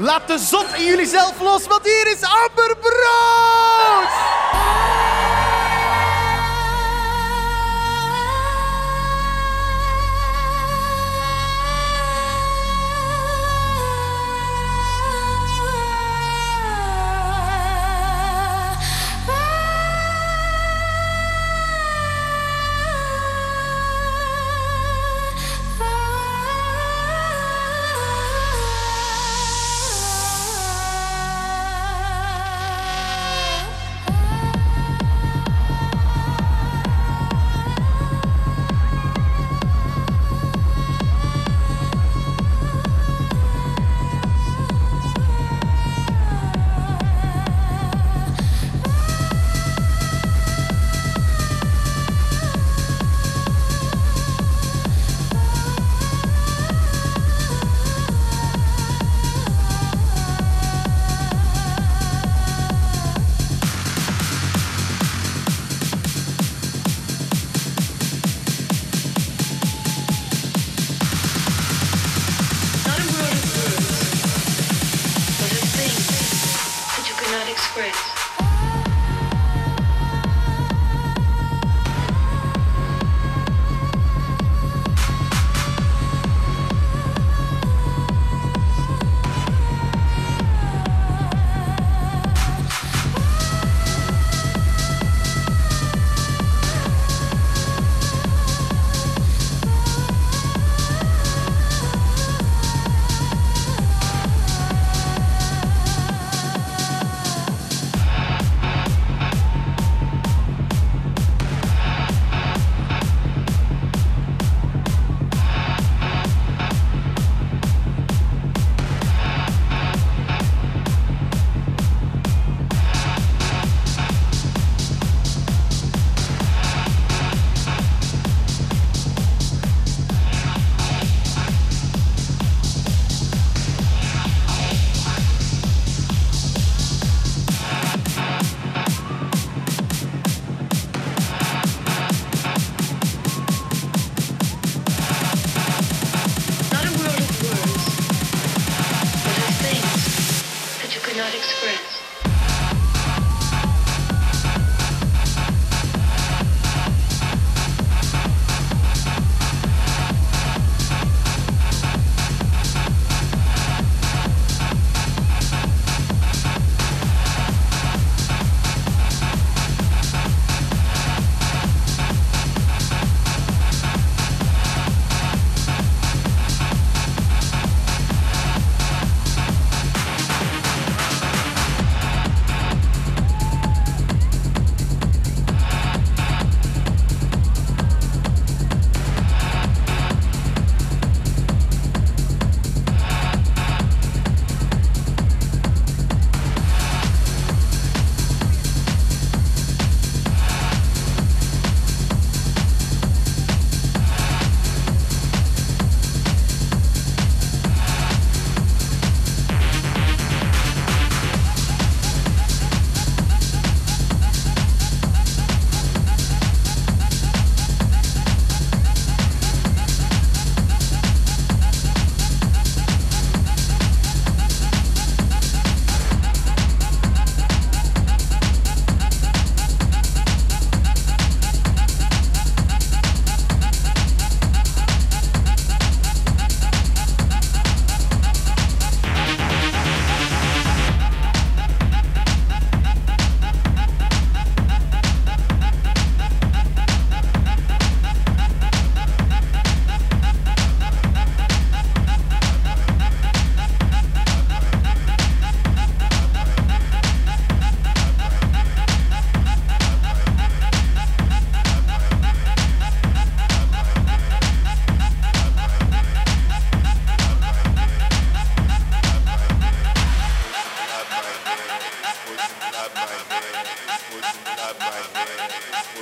Laat de zot in jullie zelf los, want hier is Amber Brood!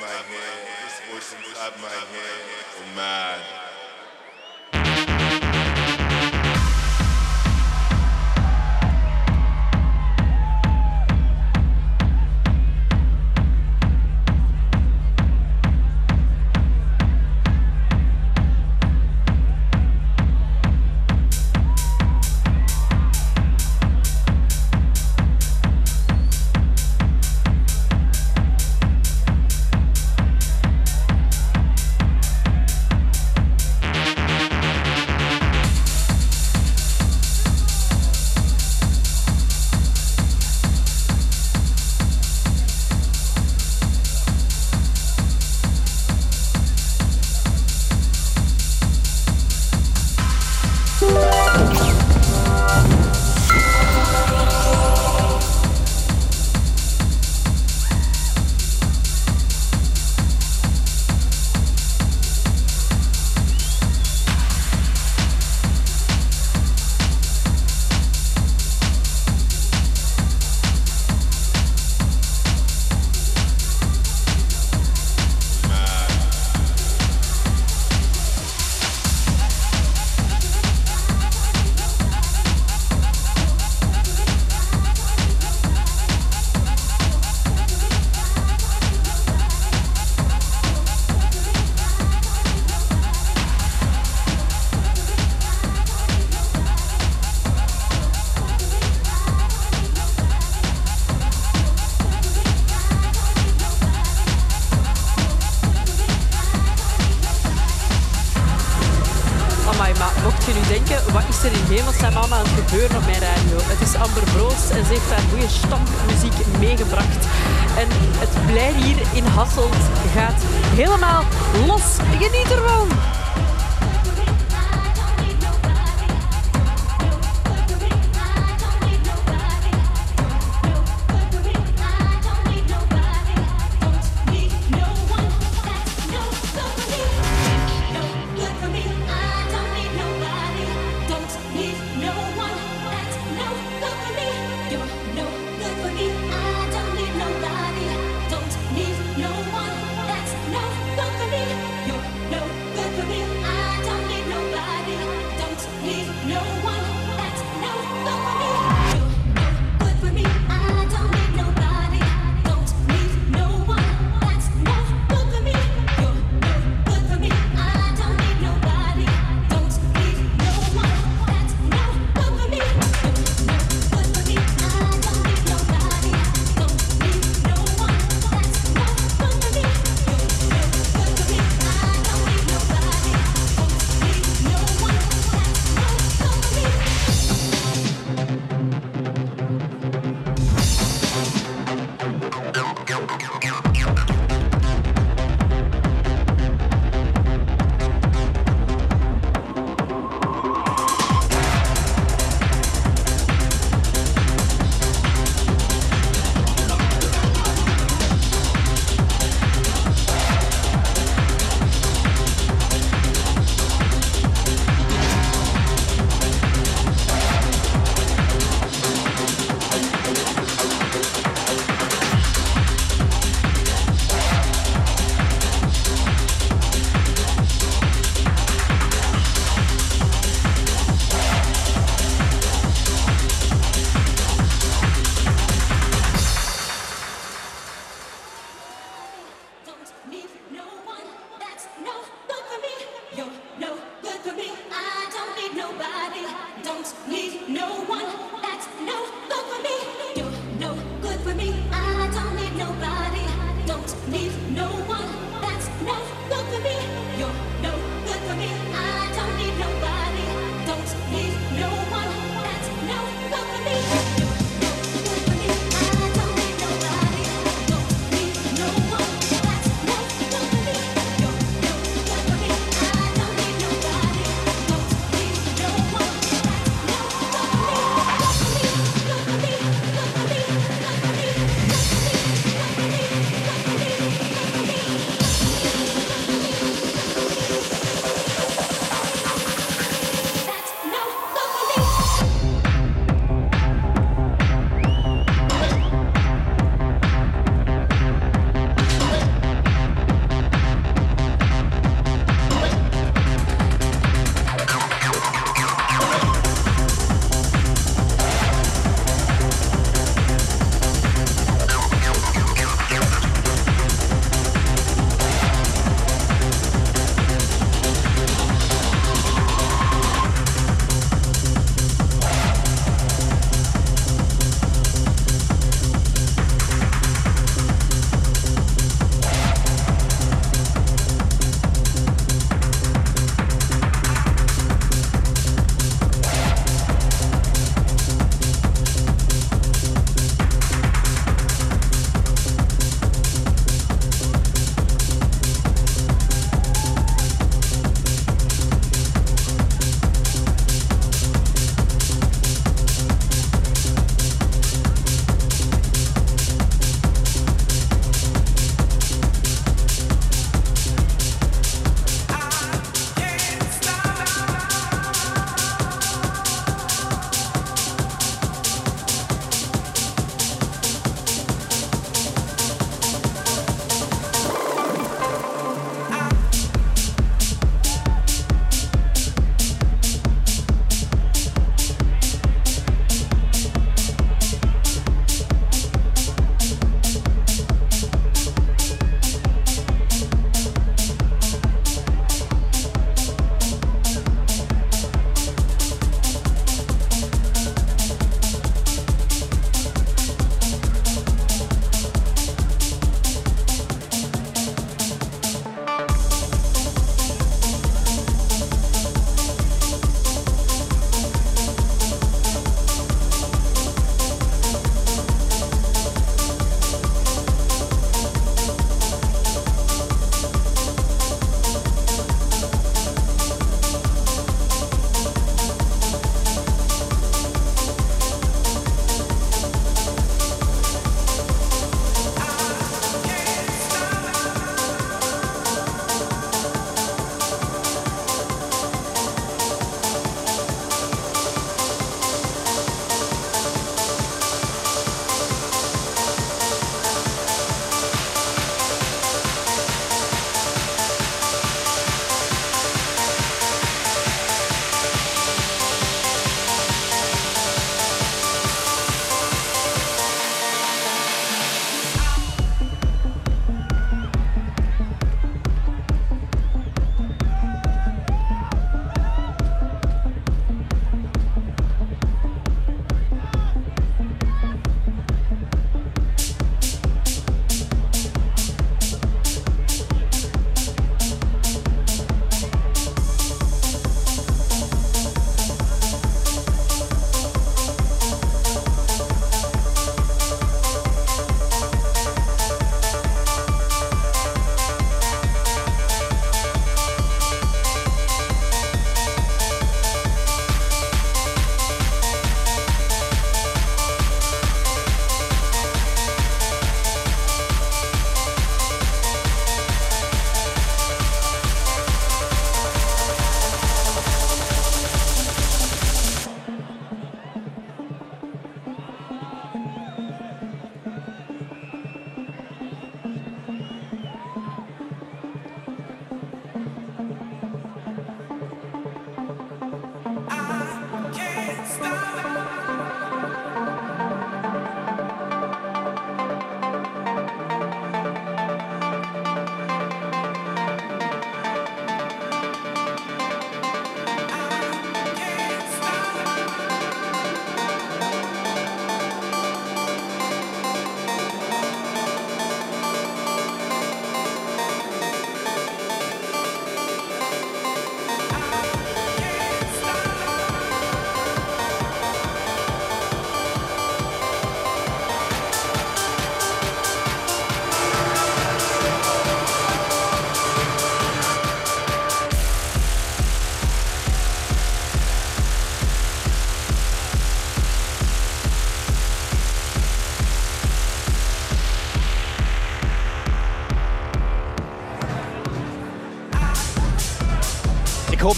my head, this voice inside my head, oh man.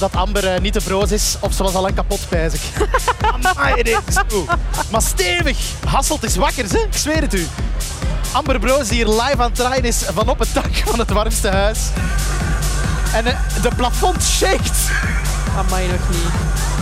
Hoop dat Amber eh, niet te broos is, of ze was al lang kapot, ik. Amai, goed. Maar stevig. Hasselt is wakker, ze. ik zweer het u. Amber Broos die hier live aan het draaien is van op het dak van het warmste huis. En eh, de plafond shakt. Amai, nog niet.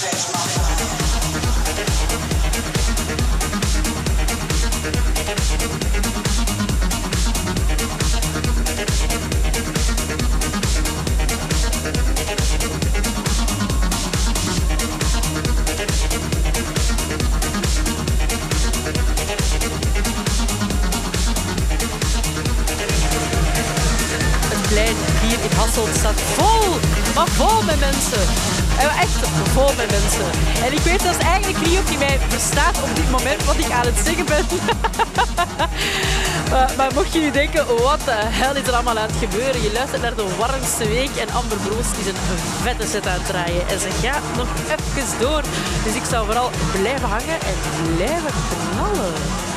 Stretch my wat de hel is er allemaal aan het gebeuren? Je luistert naar de warmste week en Amber Broos is een vette set aan het draaien. En ze gaat nog even door. Dus ik zou vooral blijven hangen en blijven knallen.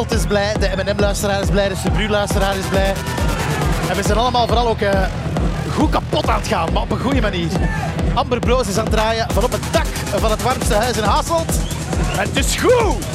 Hasselt is blij, de M&M-luisteraar is blij, de Subru-luisteraar is blij. En we zijn allemaal vooral ook eh, goed kapot aan het gaan, maar op een goede manier. Amber Broos is aan het draaien van op het dak van het warmste huis in Hasselt. En het is goed!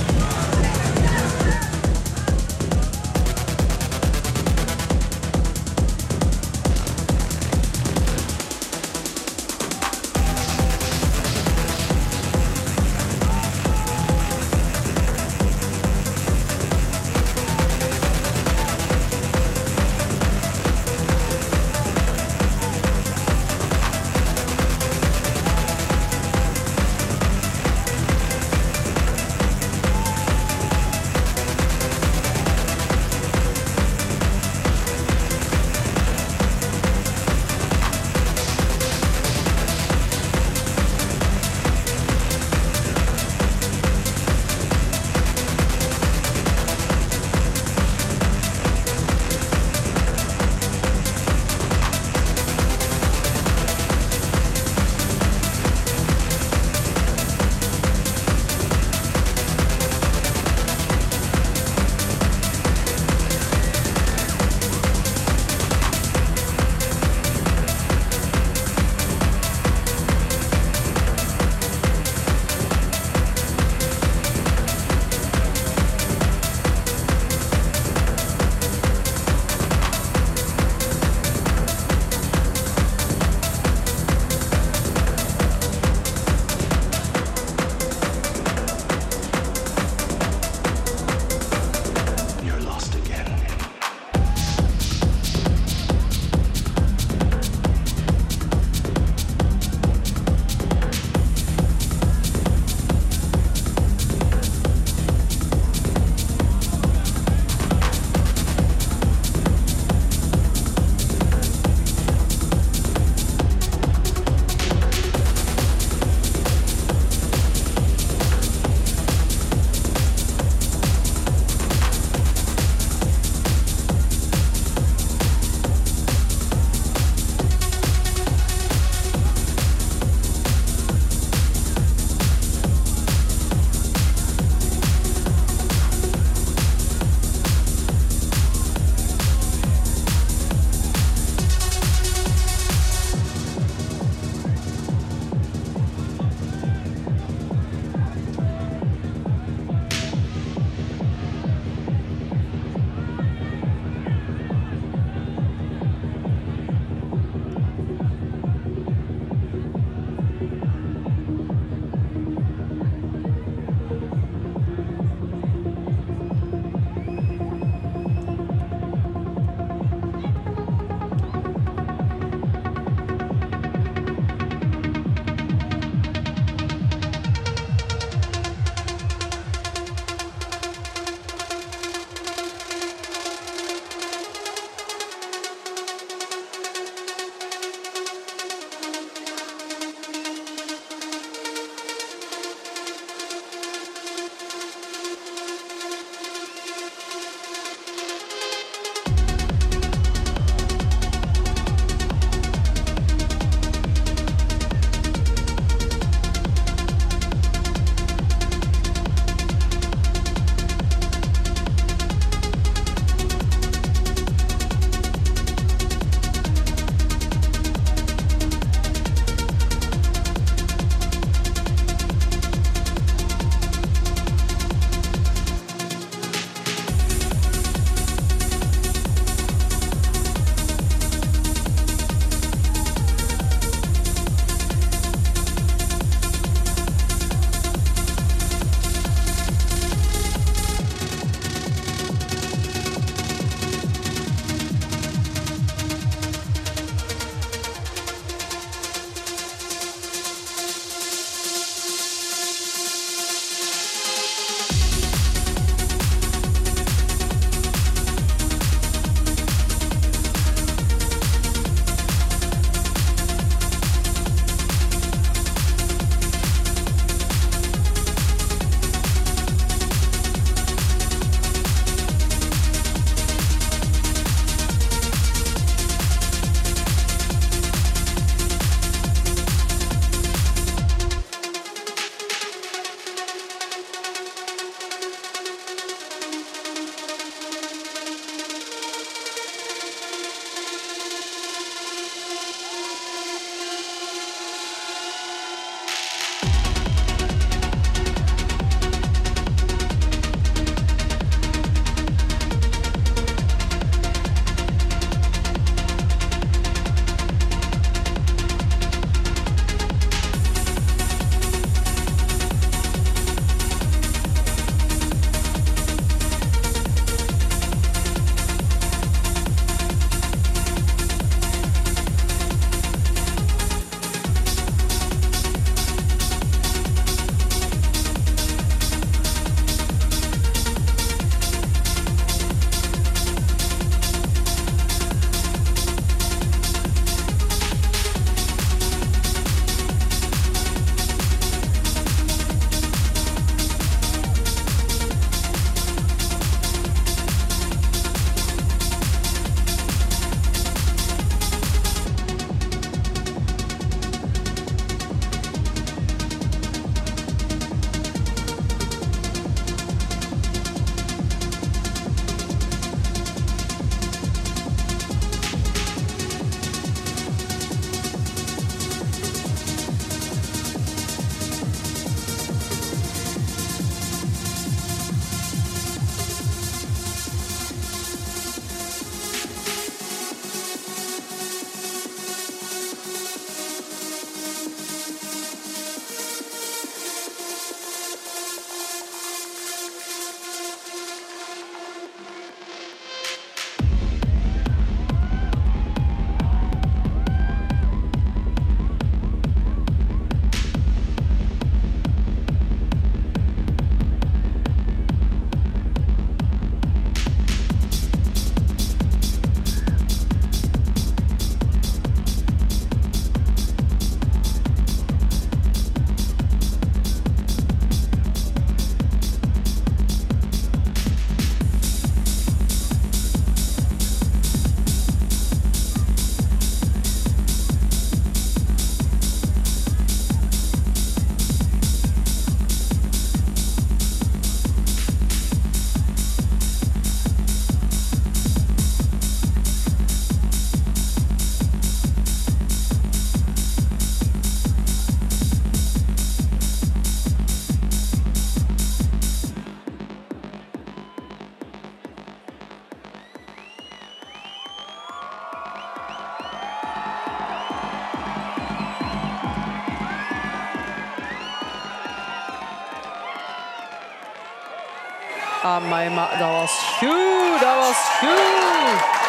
on my. That was huge. That was huge.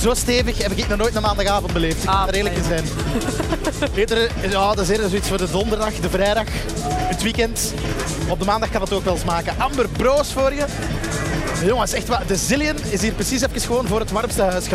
Zo stevig heb ik nog nooit een maandagavond beleefd. Ik Ah, moet er eerlijk in zijn. Beter, ja, dat is eerder zoiets voor de donderdag, de vrijdag, het weekend. Op de maandag kan het ook wel eens maken. Amber Broos voor je. Jongens, echt waar. De Zillion is hier precies even gewoon voor het warmste huis